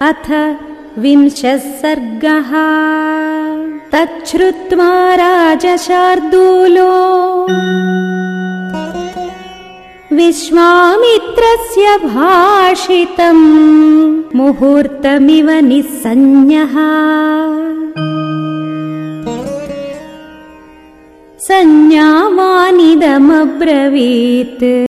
अथ विंशः सर्गः। तच्छ्रुत्वा राजशार्दूलो। विश्वामित्रस्य भाषितम्। मुहूर्तमिव निःसञ्ज्ञः संज्ञावानिदमब्रवीत्